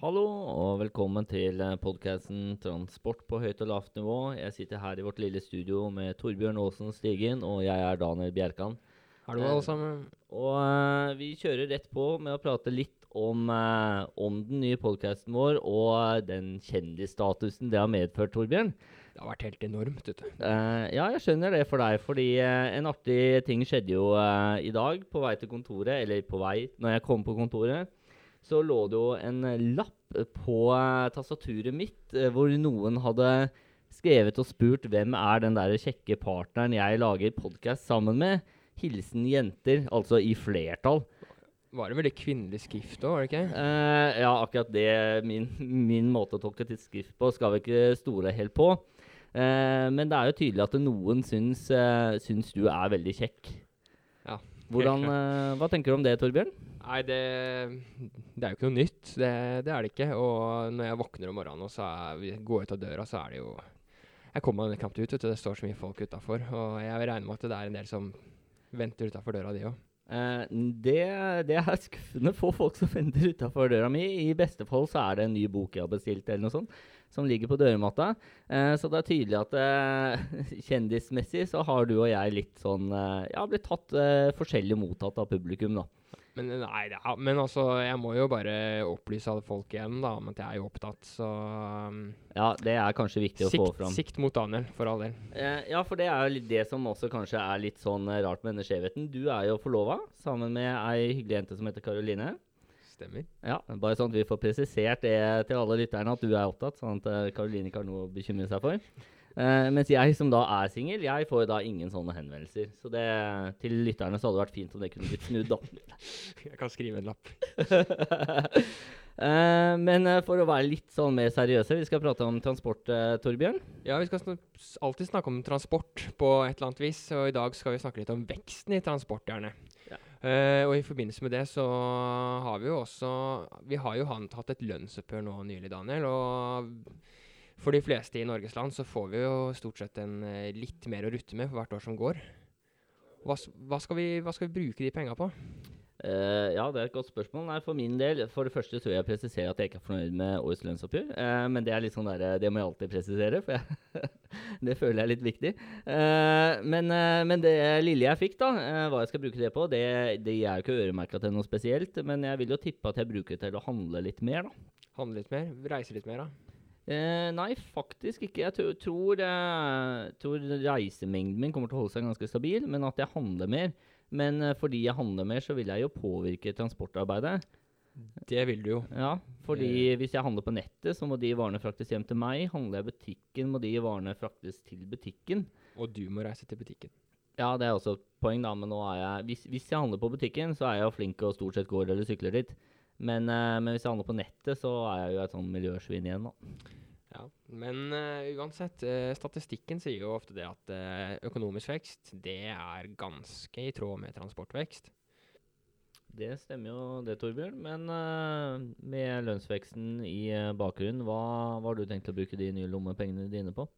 Hallo og velkommen til podkasten 'Transport på høyt og lavt nivå'. Jeg sitter her i vårt lille studio med Torbjørn Aasen Stigen, og jeg er Daniel Bjerkan. Hallo, Eh, alle sammen. Og eh, vi kjører rett på med å prate litt om, eh, om den nye podkasten vår og den kjendisstatusen det har medført, Torbjørn. Det har vært helt enormt, vet du. Eh, ja, jeg skjønner det for deg, fordi eh, en artig ting skjedde jo eh, i dag på vei til kontoret, eller på vei når jeg kom på kontoret. Så lå det jo en eh, lapp på eh, tastaturet mitt eh, hvor noen hadde skrevet og spurt hvem er den der kjekke partneren jeg lager podkast sammen med. Hilsen jenter, altså i flertall. Var det veldig kvinnelig skrift òg, var det ikke? Uh, ja, akkurat det min, min måte å tolke tidsskrift på skal vi ikke stole helt på. Uh, men det er jo tydelig at noen syns, uh, syns du er veldig kjekk. Ja, Hvordan, eh, hva tenker du om det, Torbjørn? Nei, det, det er jo ikke noe nytt. Det, det er det ikke. Og når jeg våkner om morgenen og så er, går ut av døra, så er det jo Jeg kommer meg knapt ut. Det står så mye folk utafor. Og jeg regner med at det er en del som venter utafor døra, de òg. Eh, det, det er skuffende få folk som venter utafor døra mi. I beste fall så er det en ny bok jeg har bestilt, eller noe sånt, som ligger på dørmatta. Uh, så det er tydelig at uh, kjendismessig så har du og jeg litt sånn Ja, blitt tatt forskjellig mottatt av publikum, da. Men nei, er, men altså, jeg må jo bare opplyse alle folk igjen da, om at jeg er jo opptatt, så um, Ja, det er kanskje viktig å få sikt, fram. sikt mot Daniel, for all del. Eh, ja, for det er jo det som også kanskje er litt sånn eh, rart med denne skjevheten. Du er jo forlova sammen med ei hyggelig jente som heter Karoline. Stemmer. Ja, bare sånn at vi får presisert det til alle lytterne at du er opptatt, sånn at eh, Karoline ikke har noe å bekymre seg for. Eh, mens jeg som da er singel, jeg får da ingen sånne henvendelser. Så det, til lytterne så hadde det vært fint om det kunne blitt snudd, da. Jeg kan skrive en lapp. uh, men uh, for å være litt sånn mer seriøse, vi skal prate om transport, Torbjørn. Ja, vi skal sn alltid snakke om transport på et eller annet vis, og i dag skal vi snakke litt om veksten i transport, gjerne. Ja. Og i forbindelse med det så har vi jo også Vi har jo hatt et lønnsoppgjør nå nylig, Daniel, og for de fleste i Norges land så får vi jo stort sett en eh, litt mer å rutte med for hvert år som går. Hva, hva, skal, vi, hva skal vi bruke de penga på? Uh, ja, det er et godt spørsmål. Nei, For min del, for det første tror jeg jeg presiserer at jeg ikke er fornøyd med årets lønnsoppgjør. Uh, men det er litt sånn der, det må jeg alltid presisere, for jeg det føler jeg er litt viktig. Uh, men, men det lille jeg fikk, da, hva jeg skal bruke det på, det, det er jo ikke øremerka til noe spesielt. Men jeg vil jo tippe at jeg bruker det til å handle litt mer, da. Handle litt mer? Reise litt mer, da? Eh, nei, faktisk ikke. Jeg tror, tror, eh, tror reisemengden min kommer til å holde seg ganske stabil, men at jeg handler mer. Men eh, fordi jeg handler mer, så vil jeg jo påvirke transportarbeidet. Det vil du jo. Ja, fordi hvis jeg handler på nettet, så må de varene fraktes hjem til meg. Handler jeg i butikken, må de varene fraktes til butikken. Og du må reise til butikken. Ja, det er også et poeng, da, men nå er jeg Hvis, hvis jeg handler på butikken, så er jeg jo flink og stort sett går eller sykler dit. Men, eh, men hvis jeg handler på nettet, så er jeg jo et sånn miljøsvin igjen, da. Ja, men uh, uansett, uh, statistikken sier jo ofte det at uh, økonomisk vekst, det er ganske i tråd med transportvekst. Det stemmer jo det, Torbjørn. Men med lønnsveksten i bakgrunnen, hva, hva har du tenkt å bruke de nye lommepengene dine på?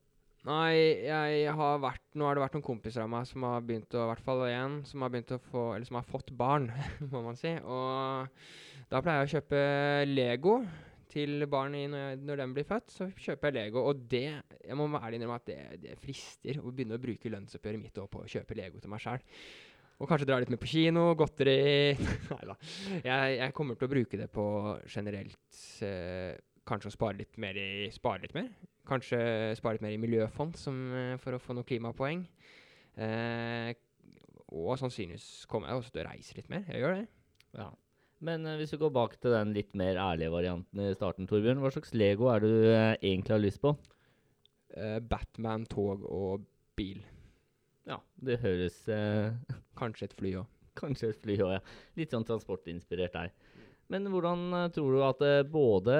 Nei, jeg har vært Nå har det vært noen kompiser av meg som har begynt å hvert fall én som har begynt å få Eller som har fått barn, må man si. Og da pleier jeg å kjøpe Lego til barn når, jeg, når de blir født. Så kjøper jeg Lego, og det Jeg må ærlig innrømme at det, det frister å begynne å bruke lønnsoppgjøret mitt på å kjøpe Lego til meg sjøl. Og kanskje dra litt med på kino, godteri Nei da. Jeg, jeg kommer til å bruke det på generelt eh, Kanskje å spare litt mer i Spare litt mer. Kanskje spare litt mer i miljøfond som, eh, for å få noen klimapoeng. Eh, og sannsynligvis kommer jeg også til å reise litt mer. Jeg gjør det. Ja. Men eh, hvis vi går bak til den litt mer ærlige varianten i starten, Torbjørn. Hva slags Lego er det du eh, egentlig har lyst på? Eh, Batman, tog og bil. Ja, det høres Kanskje et fly òg. Kanskje et fly òg, ja. Litt sånn transportinspirert der. Men hvordan eh, tror du at eh, både,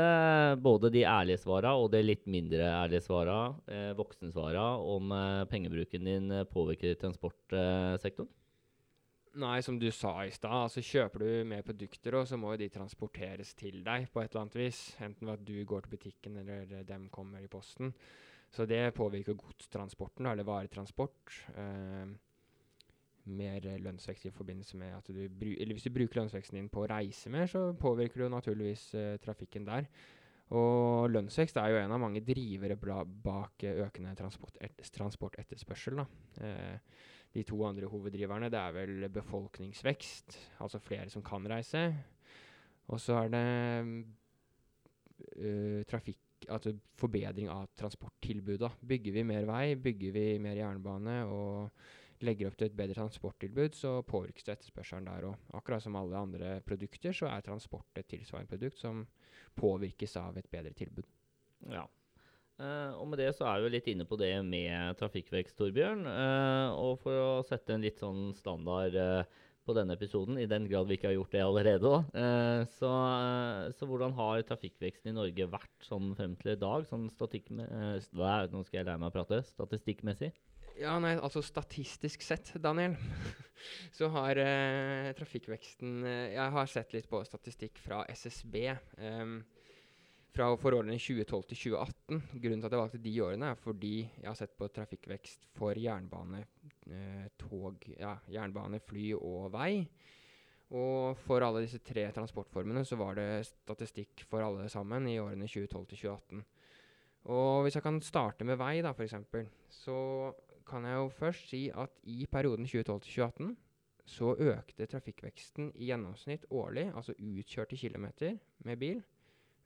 både de ærlige svara og de litt mindre ærlige svara, eh, voksensvara, om eh, pengebruken din påvirker transportsektoren? Nei, som du sa i stad, altså kjøper du mer produkter, og så må jo de transporteres til deg på et eller annet vis. Enten ved at du går til butikken, eller dem kommer i posten. Så det påvirker godstransporten, eller varetransport. Eh, mer eh, lønnsvekst i forbindelse med at du Eller hvis du bruker lønnsveksten din på å reise mer, så påvirker du naturligvis eh, trafikken der. Og lønnsvekst er jo en av mange drivere bak eh, økende transport et transportetterspørsel. Eh, de to andre hoveddriverne det er vel befolkningsvekst, altså flere som kan reise. Og så er det uh, trafikk, altså forbedring av transporttilbudet. Bygger vi mer vei, bygger vi mer jernbane og legger opp til et bedre transporttilbud, så påvirkes det etterspørselen der òg. Akkurat som alle andre produkter, så er transport et tilsvarende produkt som påvirkes av et bedre tilbud. Ja. Uh, og med det så er vi litt inne på det med trafikkvekst, Torbjørn. Uh, og for å sette en litt sånn standard uh, på denne episoden, i den grad vi ikke har gjort det allerede. Så, så, hvordan har trafikkveksten i Norge vært sånn frem til i dag? Sånn statikk nå skal jeg lære meg å prate. Statistikkmessig? Ja, nei, altså statistisk sett, Daniel, så har trafikkveksten Jeg har sett litt på statistikk fra SSB. Um, fra for årene 2012 til 2018. Grunnen til at jeg valgte de årene, er fordi jeg har sett på trafikkvekst for jernbane, eh, tog, ja, jernbane, fly og vei. Og for alle disse tre transportformene så var det statistikk for alle sammen i årene 2012 til 2018. Og hvis jeg kan starte med vei, da, f.eks., så kan jeg jo først si at i perioden 2012-2018 så økte trafikkveksten i gjennomsnitt årlig, altså utkjørte kilometer med bil,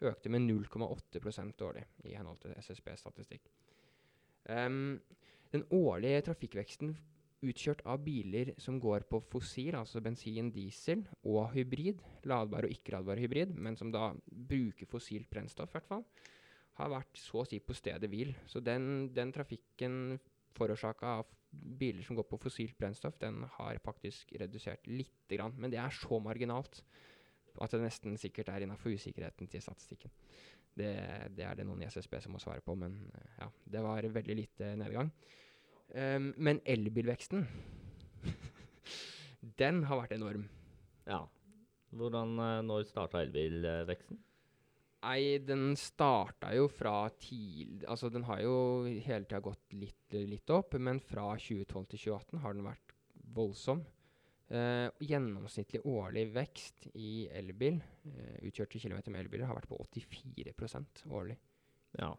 økte med 0,8% årlig, i henhold til SSB-statistikk. Um, den årlige trafikkveksten utkjørt av biler som går på fossil, altså bensin, diesel og hybrid, ladbar og ikke-ladbar hybrid, men som da bruker fossilt brennstoff, i hvert fall, har vært så å si på stedet hvil. Så den, den trafikken forårsaka av biler som går på fossilt brennstoff, den har faktisk redusert lite grann. Men det er så marginalt at det nesten sikkert er innafor usikkerheten til statistikken. Det, det, er det noen i SSB som må svare på, men eh, ja, det var veldig lite nedgang. Um, men elbilveksten, den har vært enorm. Ja. Hvordan, eh, når starta elbilveksten? Nei, den starta jo fra tidlig Altså, den har jo hele tida gått litt, litt opp, men fra 2012 til 2018 har den vært voldsom. Eh, gjennomsnittlig årlig vekst i elbil, eh, utkjørte kilometer med elbiler, har vært på 84% årlig. Ja.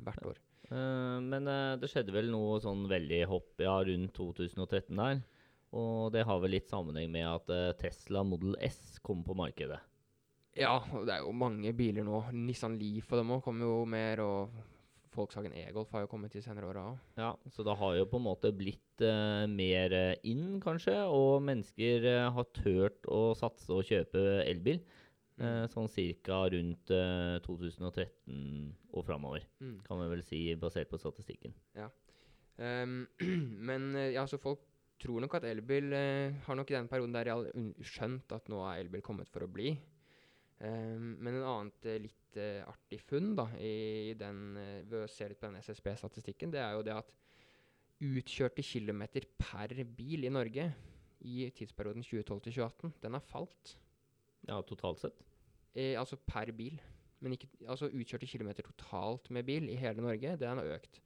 Hvert år. Eh, men det skjedde vel noe sånn veldig hopp ja, rundt 2013 der. Og det har vel litt sammenheng med at Tesla Model S kom på markedet. Ja, det er jo mange biler nå. Nissan Leaf og dem òg kommer jo mer, og Volkswagen E-Golf har jo kommet i senere åra òg. Ja, så det har jo på en måte blitt uh, mer eh, inn, kanskje, og mennesker uh, har turt å satse og kjøpe elbil. Uh, sånn cirka rundt 2013 og framover, mm. kan vi vel si, basert på statistikken. Ja. Um, men ja, så folk tror nok at elbil har nok i den perioden der skjønt at nå er elbil kommet for å bli. Um, men en annet litt uh, artig funn da, i den, uh, ved å se litt på den SSB-statistikken, det er jo det at utkjørte kilometer per bil i Norge i tidsperioden 2012 2018, den har falt. Ja, totalt sett? Eh, altså per bil. Men ikke, altså utkjørte kilometer totalt med bil i hele Norge, den har økt.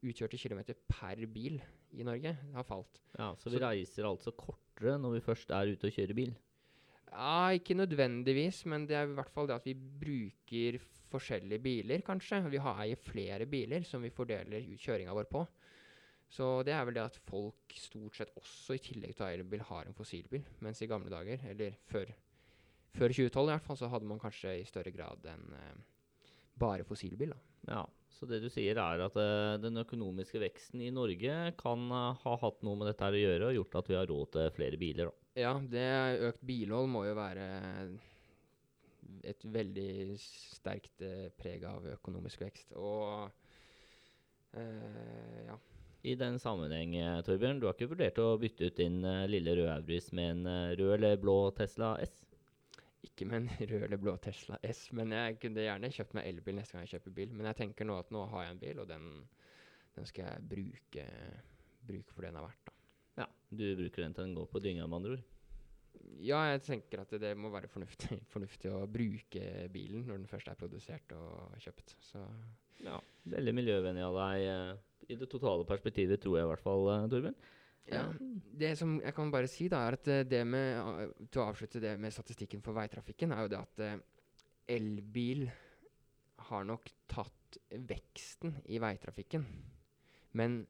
Utkjørte kilometer per bil i Norge har falt. Ja, Så vi så, reiser altså kortere når vi først er ute og kjører bil? Ja, ikke nødvendigvis, men det er i hvert fall det at vi bruker forskjellige biler, kanskje. Vi har, eier flere biler som vi fordeler kjøringa vår på. Så det er vel det at folk stort sett også, i tillegg til elbil, har en fossilbil. Mens i gamle dager, eller før, før 2012 i hvert fall, så hadde man kanskje i større grad en eh, bare fossilbil. da. Ja, så det du sier er at uh, den økonomiske veksten i Norge kan uh, ha hatt noe med dette å gjøre og gjort at vi har råd til flere biler, da. Ja, det økt bilhold må jo være et veldig sterkt eh, preg av økonomisk vekst. Og eh, ja. I den sammenheng, eh, Torbjørn, du har ikke vurdert å bytte ut din lille røde Auris med en rød eller blå Tesla S? Ikke med en rød eller blå Tesla S, men jeg kunne gjerne kjøpt meg elbil neste gang jeg kjøper bil. Men jeg tenker nå at nå har jeg en bil, og den, den skal jeg bruke, bruke for det den er verdt. da. Du bruker den til den går på dynga, med andre ord? Ja, jeg tenker at det må være fornuftig, fornuftig, å bruke bilen når den først er produsert og kjøpt. Så ja, Veldig miljøvennlig av deg uh, i det totale perspektivet, tror jeg i hvert fall, uh, Torbjørn. Ja. Det som jeg kan bare si, da, er at eh, det med Til å avslutte det med statistikken for veitrafikken, er jo det at eh, elbil har nok tatt veksten i veitrafikken. Men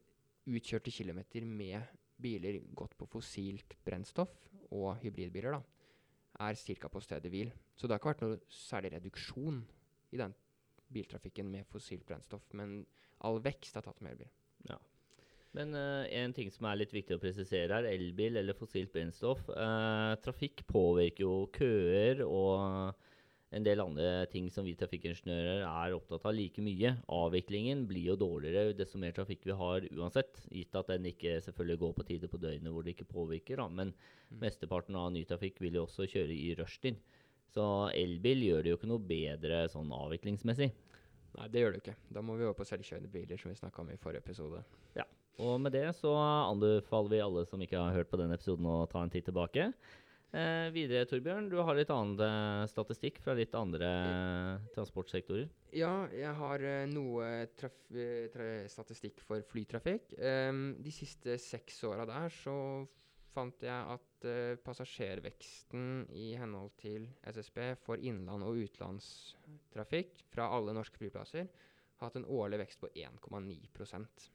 utkjørte kilometer med biler gått på fossilt brennstoff og hybridbiler, da, er ca. på stedet hvil. Så det har ikke vært noe særlig reduksjon i den biltrafikken med fossilt brennstoff. Men all vekst er tatt med elbil. Men uh, en ting som er litt viktig å presisere her, elbil eller fossilt brennstoff. Uh, trafikk påvirker jo køer og en del andre ting som vi trafikkingeniører er opptatt av like mye. Avviklingen blir jo dårligere desto mer trafikk vi har uansett. Gitt at den ikke selvfølgelig går på tider på døgnet hvor det ikke påvirker. Da. Men mesteparten av ny trafikk vil jo også kjøre i rushtid. Så elbil gjør det jo ikke noe bedre sånn avviklingsmessig. Nei, det gjør det ikke. Da må vi over på selvkjørende biler, som vi snakka om i forrige episode. Ja, Og med det så anbefaler vi alle som ikke har hørt på den episoden, å ta en titt tilbake. Eh, videre, Torbjørn, du har litt annen eh, statistikk fra litt andre transportsektorer. Ja, jeg har eh, noe statistikk for flytrafikk. Um, de siste seks åra der så fant jeg at uh, passasjerveksten i henhold til SSB for innland- og utenlandstrafikk fra alle norske flyplasser har hatt en årlig vekst på 1,9%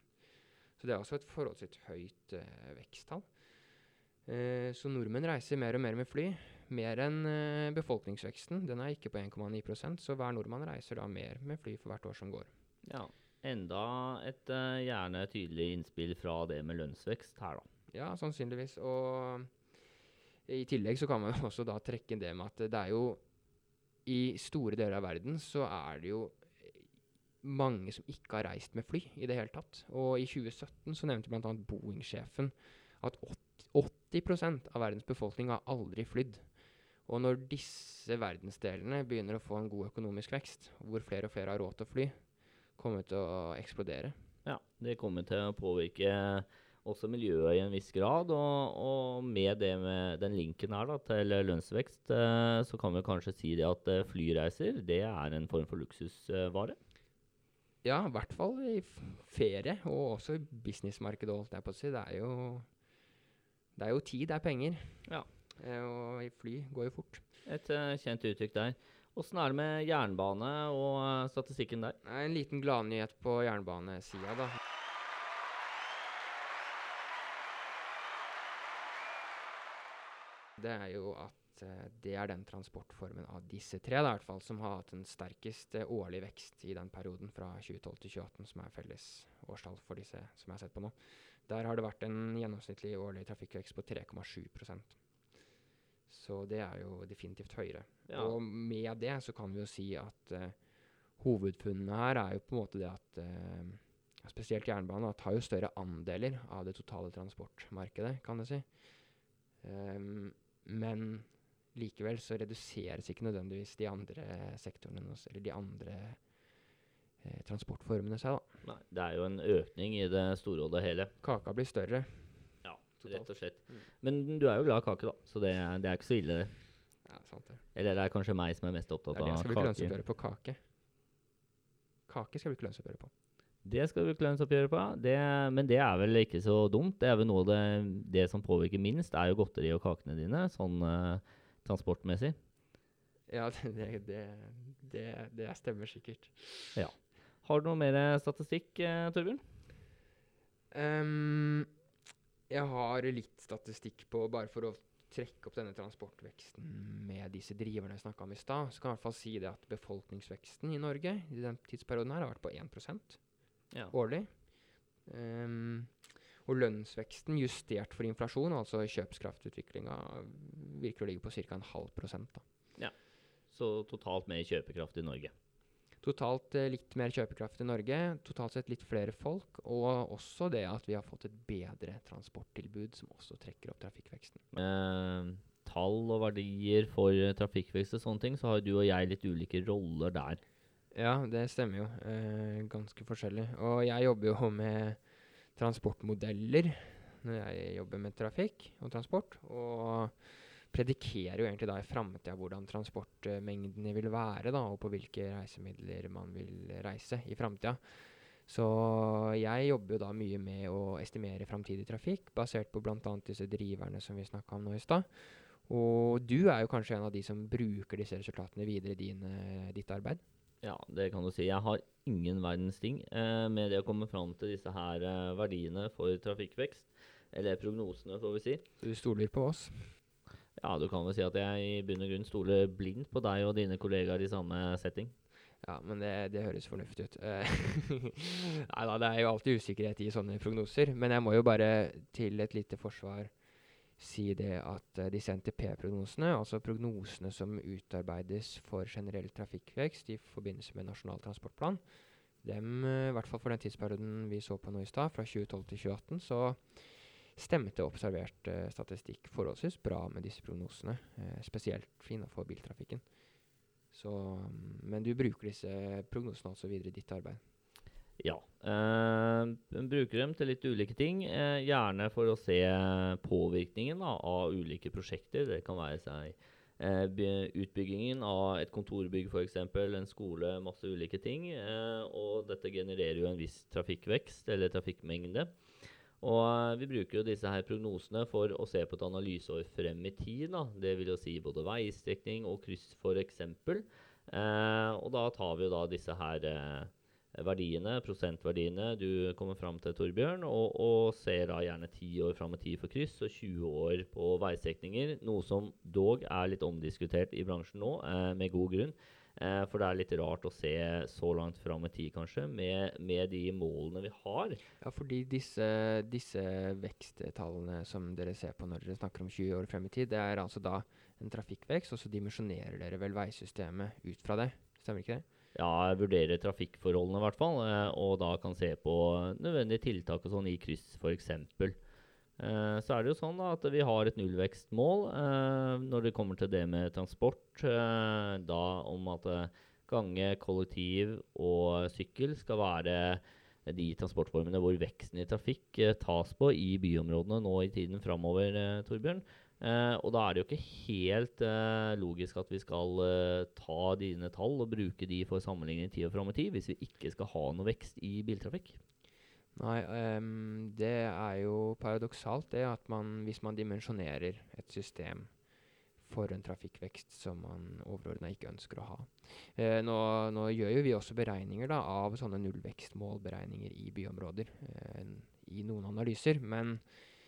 Så det er også et forholdsvis høyt uh, veksttall. Eh, så nordmenn reiser mer og mer med fly. Mer enn eh, befolkningsveksten. Den er ikke på 1,9% så hver nordmann reiser da mer med fly for hvert år som går. Ja. Enda et eh, gjerne tydelig innspill fra det med lønnsvekst her, da. Ja, sannsynligvis. Og i tillegg så kan man også da trekke inn det med at det er jo I store deler av verden så er det jo mange som ikke har reist med fly i det hele tatt. Og i 2017 så nevnte bl.a. Boeing-sjefen at 80, 80 av verdens befolkning har aldri flydd. Og når disse verdensdelene begynner å få en god økonomisk vekst, hvor flere og flere har råd til å fly, kommer det til å eksplodere. Ja, det kommer til å påvirke også miljøet i en viss grad. Og, og med det med den linken her da, til lønnsvekst, eh, så kan vi kanskje si det at eh, flyreiser det er en form for luksusvare. Ja, i hvert fall i ferie, og også i businessmarkedet, holdt jeg på å si. Det er jo, det er jo tid, det er penger. Ja. Eh, og fly går jo fort. Et uh, kjent uttrykk der. Åssen er det med jernbane og uh, statistikken der? Er en liten gladnyhet på jernbanesida, da. Det er jo at uh, det er den transportformen av disse tre da, i hvert fall, som har hatt den sterkeste årlig vekst i den perioden fra 2012 til 2018, som er felles årstall for disse som jeg har sett på nå. Der har det vært en gjennomsnittlig årlig trafikkvekst på 3,7% Så det er jo definitivt høyere. Ja. Og med det så kan vi jo si at uh, hovedfunnene her er jo på en måte det at uh, spesielt jernbanen da, tar jo større andeler av det totale transportmarkedet, kan du si. Um, men likevel så reduseres ikke nødvendigvis de andre sektorene, eller de andre transportformene seg, da. Nei, det er jo en økning i det store og det hele. Kaka blir større. Ja, Totalt. rett og slett. Mm. Men du er jo glad i kake, da, så det, er- det er ikke så ille, det. Ja, sant det. Eller det er kanskje meg som er mest opptatt av kake. Ja, det. Skal vi ikke kake. lønnsoppgjøre på kake? Kake skal vi ikke lønnsoppgjøre på. Det skal vi ikke lønnsoppgjøre på, det, men det er vel ikke så dumt. Det er vel noe det, det som påvirker minst, er jo godteri og kakene dine, sånn uh, transportmessig. Ja, det, det, det, det stemmer sikkert. Har du noe mer statistikk, eh, Torbjørn? Um, jeg har litt statistikk på, bare for å trekke opp denne transportveksten med disse driverne jeg snakka om i stad, så kan jeg i hvert fall si det at befolkningsveksten i Norge i den tidsperioden her har vært på 1 Ja. årlig. Um, og lønnsveksten justert for inflasjon, altså kjøpskraftutviklinga, virker å ligge på ca. en halv prosent. Da. Så totalt mer kjøpekraft i Norge. Totalt eh, litt mer kjøpekraft i Norge, totalt sett litt flere folk, og også det at vi har fått et bedre transporttilbud, som også trekker opp trafikkveksten. Eh, tall og verdier for eh, trafikkvekst og sånne ting, så har du og jeg litt ulike roller der. Ja, det stemmer jo. Eh, ganske forskjellig. Og jeg jobber jo med transportmodeller når jeg jobber med trafikk og transport. Og predikerer jo egentlig da i framtida hvordan transportmengdene vil være, da, og på hvilke reisemidler man vil reise i framtida. Så jeg jobber jo da mye med å estimere framtidig trafikk, basert på bl.a. disse driverne som vi snakka om nå i stad. Og du er jo kanskje en av de som bruker disse resultatene videre i din, ditt arbeid? Ja, det kan du si. Jeg har ingen verdens ting eh, med det å komme fram til disse her eh, verdiene for trafikkvekst. Eller prognosene, får vi si. Så du stoler på oss? Ja, du kan vel si at jeg i bunn og grunn stoler blindt på deg og dine kollegaer i samme setting. Ja, men det, det høres fornuftig ut. Eh, Nei da, det er jo alltid usikkerhet i sånne prognoser. Men jeg må jo bare til et lite forsvar si det at uh, disse NTP-prognosene, altså prognosene som utarbeides for generell trafikkvekst i forbindelse med Nasjonal transportplan, dem, uh, i hvert fall for den tidsperioden vi så på nå i stad, fra 2012 til 2018, så stemte observert uh, statistikk forholdsvis bra med disse prognosene. spesielt innenfor biltrafikken. Så, um, men du bruker disse prognosene altså videre i ditt arbeid? Ja. Uh, bruker dem til litt ulike ting. Uh, gjerne for å se påvirkningen da, av ulike prosjekter. Det kan være seg eh, utbyggingen av et kontorbygg f.eks., en skole, masse ulike ting. Eh, og dette genererer jo en viss trafikkvekst eller trafikkmengde. Og eh, vi bruker jo disse her prognosene for å se på et analyseår frem i tid. Da. Det vil jo si både veistrekning og kryss f.eks. Eh, og da tar vi jo da disse her eh, verdiene, prosentverdiene du kommer fram til, Torbjørn, og, og ser da gjerne 10 år fram i tid for kryss og 20 år på veistrekninger. Noe som dog er litt omdiskutert i bransjen nå, eh, med god grunn. Eh, for det er litt rart å se så langt fram i tid, kanskje, med, med, de målene vi har. Ja, fordi disse, disse veksttallene som dere ser på når dere snakker om 20 år frem i tid, det er altså da en trafikkvekst, og så dimensjonerer dere vel veisystemet ut fra det. Stemmer ikke det? ja, jeg vurderer trafikkforholdene, i hvert fall. Eh, og da kan se på nødvendige tiltak og sånn i kryss, f.eks. Eh, så er det jo sånn da, at vi har et nullvekstmål eh, når det kommer til det med transport. Eh, da om at gange, kollektiv og sykkel skal være de transportformene hvor veksten i trafikk tas på i byområdene nå i tiden framover, Torbjørn. Og da er det jo ikke helt logisk at vi skal ta dine tall og bruke de for sammenligning i tid og fram i tid, hvis vi ikke skal ha noe vekst i biltrafikk. Nei, um, det er jo paradoksalt det at man, hvis man dimensjonerer et system for en trafikkvekst som man overordna ikke ønsker å ha. Nå, nå, gjør jo vi også beregninger da, av sånne nullvekstmålberegninger i byområder i noen analyser. men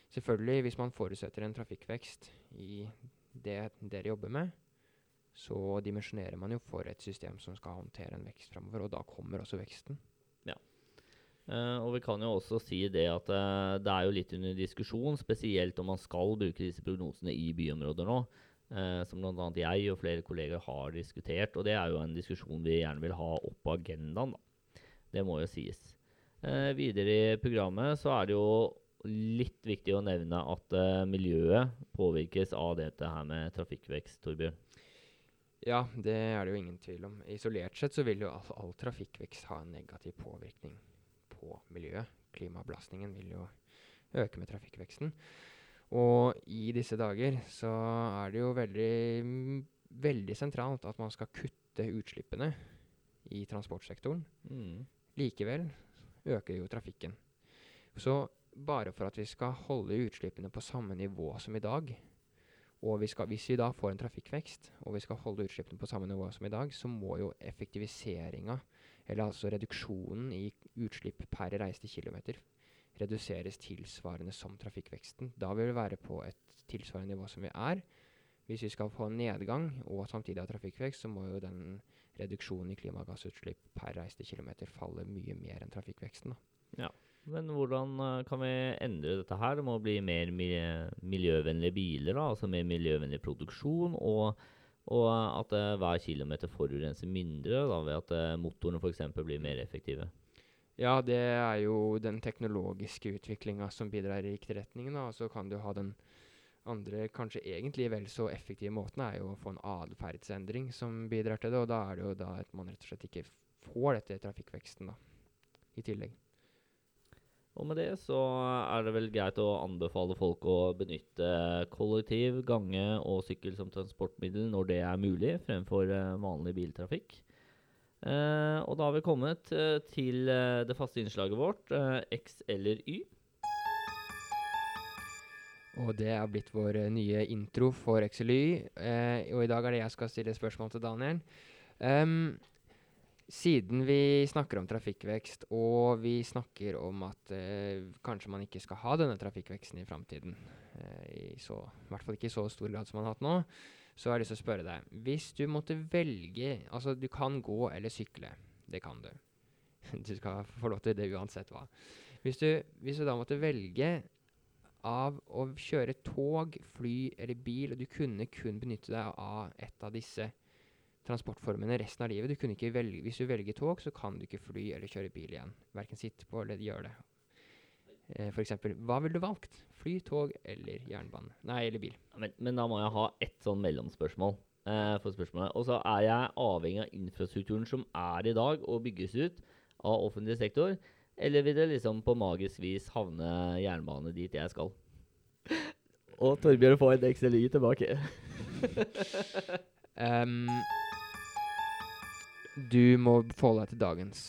Selvfølgelig, hvis man forutsetter en trafikkvekst i det dere jobber med, så dimensjonerer man jo for et system som skal håndtere en vekst framover, og da kommer også veksten. Uh, og vi kan jo også si det at uh, det er jo litt under diskusjon, spesielt om man skal bruke disse prognosene i byområder nå. Uh, som bl.a. jeg og flere kolleger har diskutert. Og det er jo en diskusjon vi gjerne vil ha opp på agendaen. da. Det må jo sies. videre i programmet så er det jo litt viktig å nevne at uh, miljøet påvirkes av dette her med trafikkvekst, Torbjørn. Ja, det er det jo ingen tvil om. Isolert sett så vil jo all, all trafikkvekst ha en negativ påvirkning på miljøet. Klimabelastningen vil jo øke med trafikkveksten. Og i disse dager så er det jo veldig, veldig sentralt at man skal kutte utslippene i transportsektoren. Mm. Likevel øker jo trafikken. Så bare for at vi skal holde utslippene på samme nivå som i dag. Og vi skal, hvis vi da får en trafikkvekst, og vi skal holde utslippene på samme nivå som i dag, så må jo effektiviseringa, eller altså reduksjonen i utslipp per reiste kilometer, reduseres tilsvarende som trafikkveksten. Da vil vi være på et tilsvarende nivå som vi er. Hvis vi skal få nedgang og samtidig ha trafikkvekst, så må jo den reduksjonen i klimagassutslipp per reiste kilometer falle mye mer enn trafikkveksten. da. Ja. Men hvordan uh, kan vi endre dette her? Det må bli mer miljøvennlige biler, da, altså mer miljøvennlig produksjon. Og, og at uh, hver kilometer forurenser mindre da, ved at uh, motorene f.eks. blir mer effektive. Ja, det er jo den teknologiske utviklinga som bidrar i riktig retning. Og Så kan du ha den andre, kanskje egentlig vel så effektive måten, er jo å få en atferdsendring som bidrar til det. Og da er det jo da at man rett og slett ikke får dette trafikkveksten da, i tillegg. Med det så er det vel greit å anbefale folk å benytte kollektiv, gange og sykkel som transportmiddel når det er mulig, fremfor uh, vanlig biltrafikk. Eh, og da har vi kommet eh, til eh, det faste innslaget vårt, eh, X eller Y. Og det er blitt vår eh, nye intro for X eller Y. Eh, og i dag er det jeg skal stille spørsmål til Daniel. Em, siden vi snakker om trafikkvekst, og vi snakker om at eh, kanskje man ikke skal ha denne trafikkveksten i framtiden, eh, i, i hvert fall ikke i så stor grad som man har hatt nå, så har jeg lyst til å spørre deg Hvis du måtte velge Altså, du kan gå eller sykle. Det kan du. Du skal få lov til det uansett hva. Hvis du, hvis du da måtte velge av å kjøre tog, fly eller bil, og du kunne kun benytte deg av et av disse transportformene resten av livet. Du kunne ikke velge, hvis du velger tog, så kan du ikke fly eller kjøre bil igjen. Verken sitte på eller gjøre det. Eh, for eksempel, hva ville du valgt? Fly, tog eller jernbane? Nei, eller bil. Men, men da må jeg ha ett sånn mellomspørsmål. Eh, for spørsmålet. Og så er jeg avhengig av infrastrukturen som er i dag, og bygges ut av offentlig sektor. Eller vil det liksom på magisk vis havne jernbane dit jeg skal? Og Torbjørn får en XLY tilbake. Ehm, du må forholde deg til dagens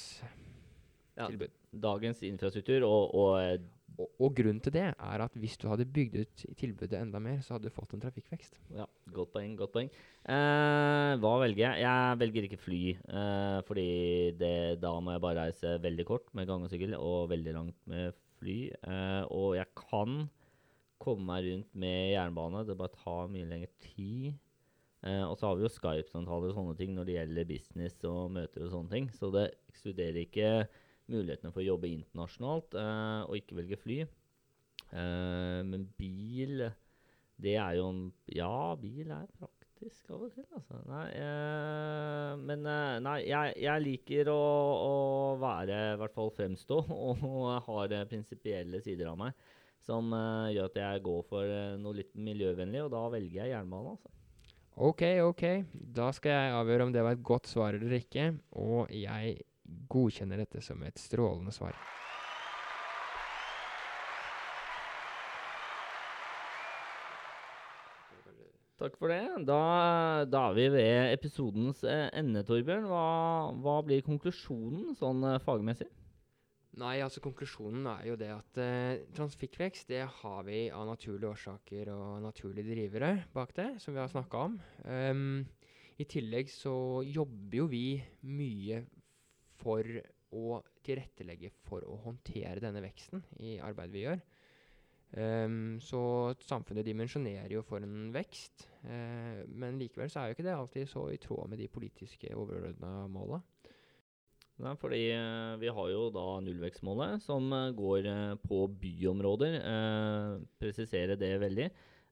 Ja. tilbud. Dagens infrastruktur og, og eh, Og, og grunnen til det er at hvis du hadde bygd ut tilbudet enda mer, så hadde du fått en trafikkvekst. Ja, godt poeng. godt poeng. Eh, hva velger jeg? Jeg velger ikke fly. Eh, fordi det, da må jeg bare reise veldig kort med gang og sykkel, og veldig langt med fly. Eh, og jeg kan komme meg rundt med jernbane. Det bare tar mye lengre tid. Eh, og så har vi jo Skype-samtaler og sånne ting når det gjelder business og møter og sånne ting. Så det ekskluderer ikke mulighetene for å jobbe internasjonalt eh, og ikke velge fly. Eh, men bil det er jo en Ja, bil er praktisk av og til, altså. Nei, eh, men eh, nei, jeg, jeg liker å, å være, i hvert fall fremstå, og, har eh, prinsipielle sider av meg som gjør at jeg går for noe litt miljøvennlig, og da velger jeg jernbane, altså. Ok, ok. Da skal jeg avgjøre om det var et godt svar eller ikke, og jeg godkjenner dette som et strålende svar. Takk for det. Da, da er vi ved episodens eh, ende, Torbjørn. Hva, hva blir konklusjonen sånn eh, fagmessig? Nei, altså konklusjonen er jo det at eh, trafikkvekst det har vi av naturlige årsaker og naturlige drivere bak det, som vi har snakka om. Um, I tillegg så jobber jo vi mye for å tilrettelegge for å håndtere denne veksten i arbeidet vi gjør. Um, så samfunnet dimensjonerer jo for en vekst, uh, men likevel så er jo ikke det alltid så i tråd med de politiske overordna måla. Nei, fordi eh, vi har jo da nullvekstmålet, som eh, går eh, på byområder. Eh, presisere det veldig.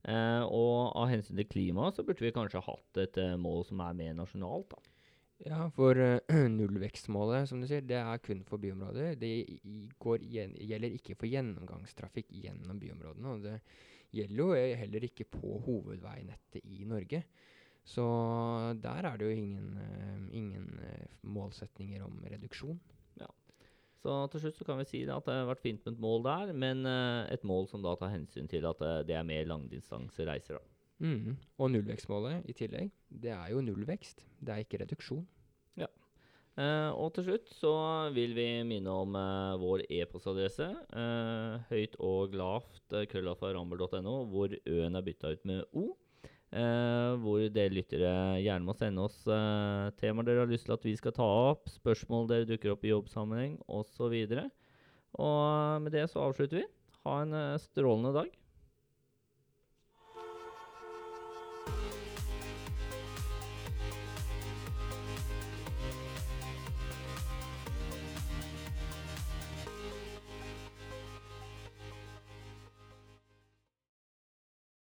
Eh, og av hensyn til klimaet så burde vi kanskje hatt et mål som er mer nasjonalt. da. Ja, for nullvekstmålet, som du sier, det er kun for byområder. Det gjelder ikke for gjennomgangstrafikk gjennom byområdene. Og det gjelder jo heller ikke på hovedveinettet i Norge. Så der er det jo ingen, eh, ingen eh, målsetninger om reduksjon. Ja. Så til slutt så kan vi si at det har vært fint med et mål der, men eh, et mål som da tar hensyn til at eh, det er mer langdistansereiser. da. Mm. Og nullvekstmålet i tillegg, det er jo nullvekst. Det er ikke reduksjon. Eh, og til slutt så vil vi minne om eh, vår e-postadresse. Uh, høyt og lavt krøllaffa.ramber.no, hvor ø-en er bytta ut med o. Eh, hvor dere lyttere gjerne må sende oss eh, temaer dere har lyst til at vi skal ta opp, spørsmål dere dukker opp i jobbsammenheng osv. Og med det så avslutter vi. Ha en eh, strålende dag.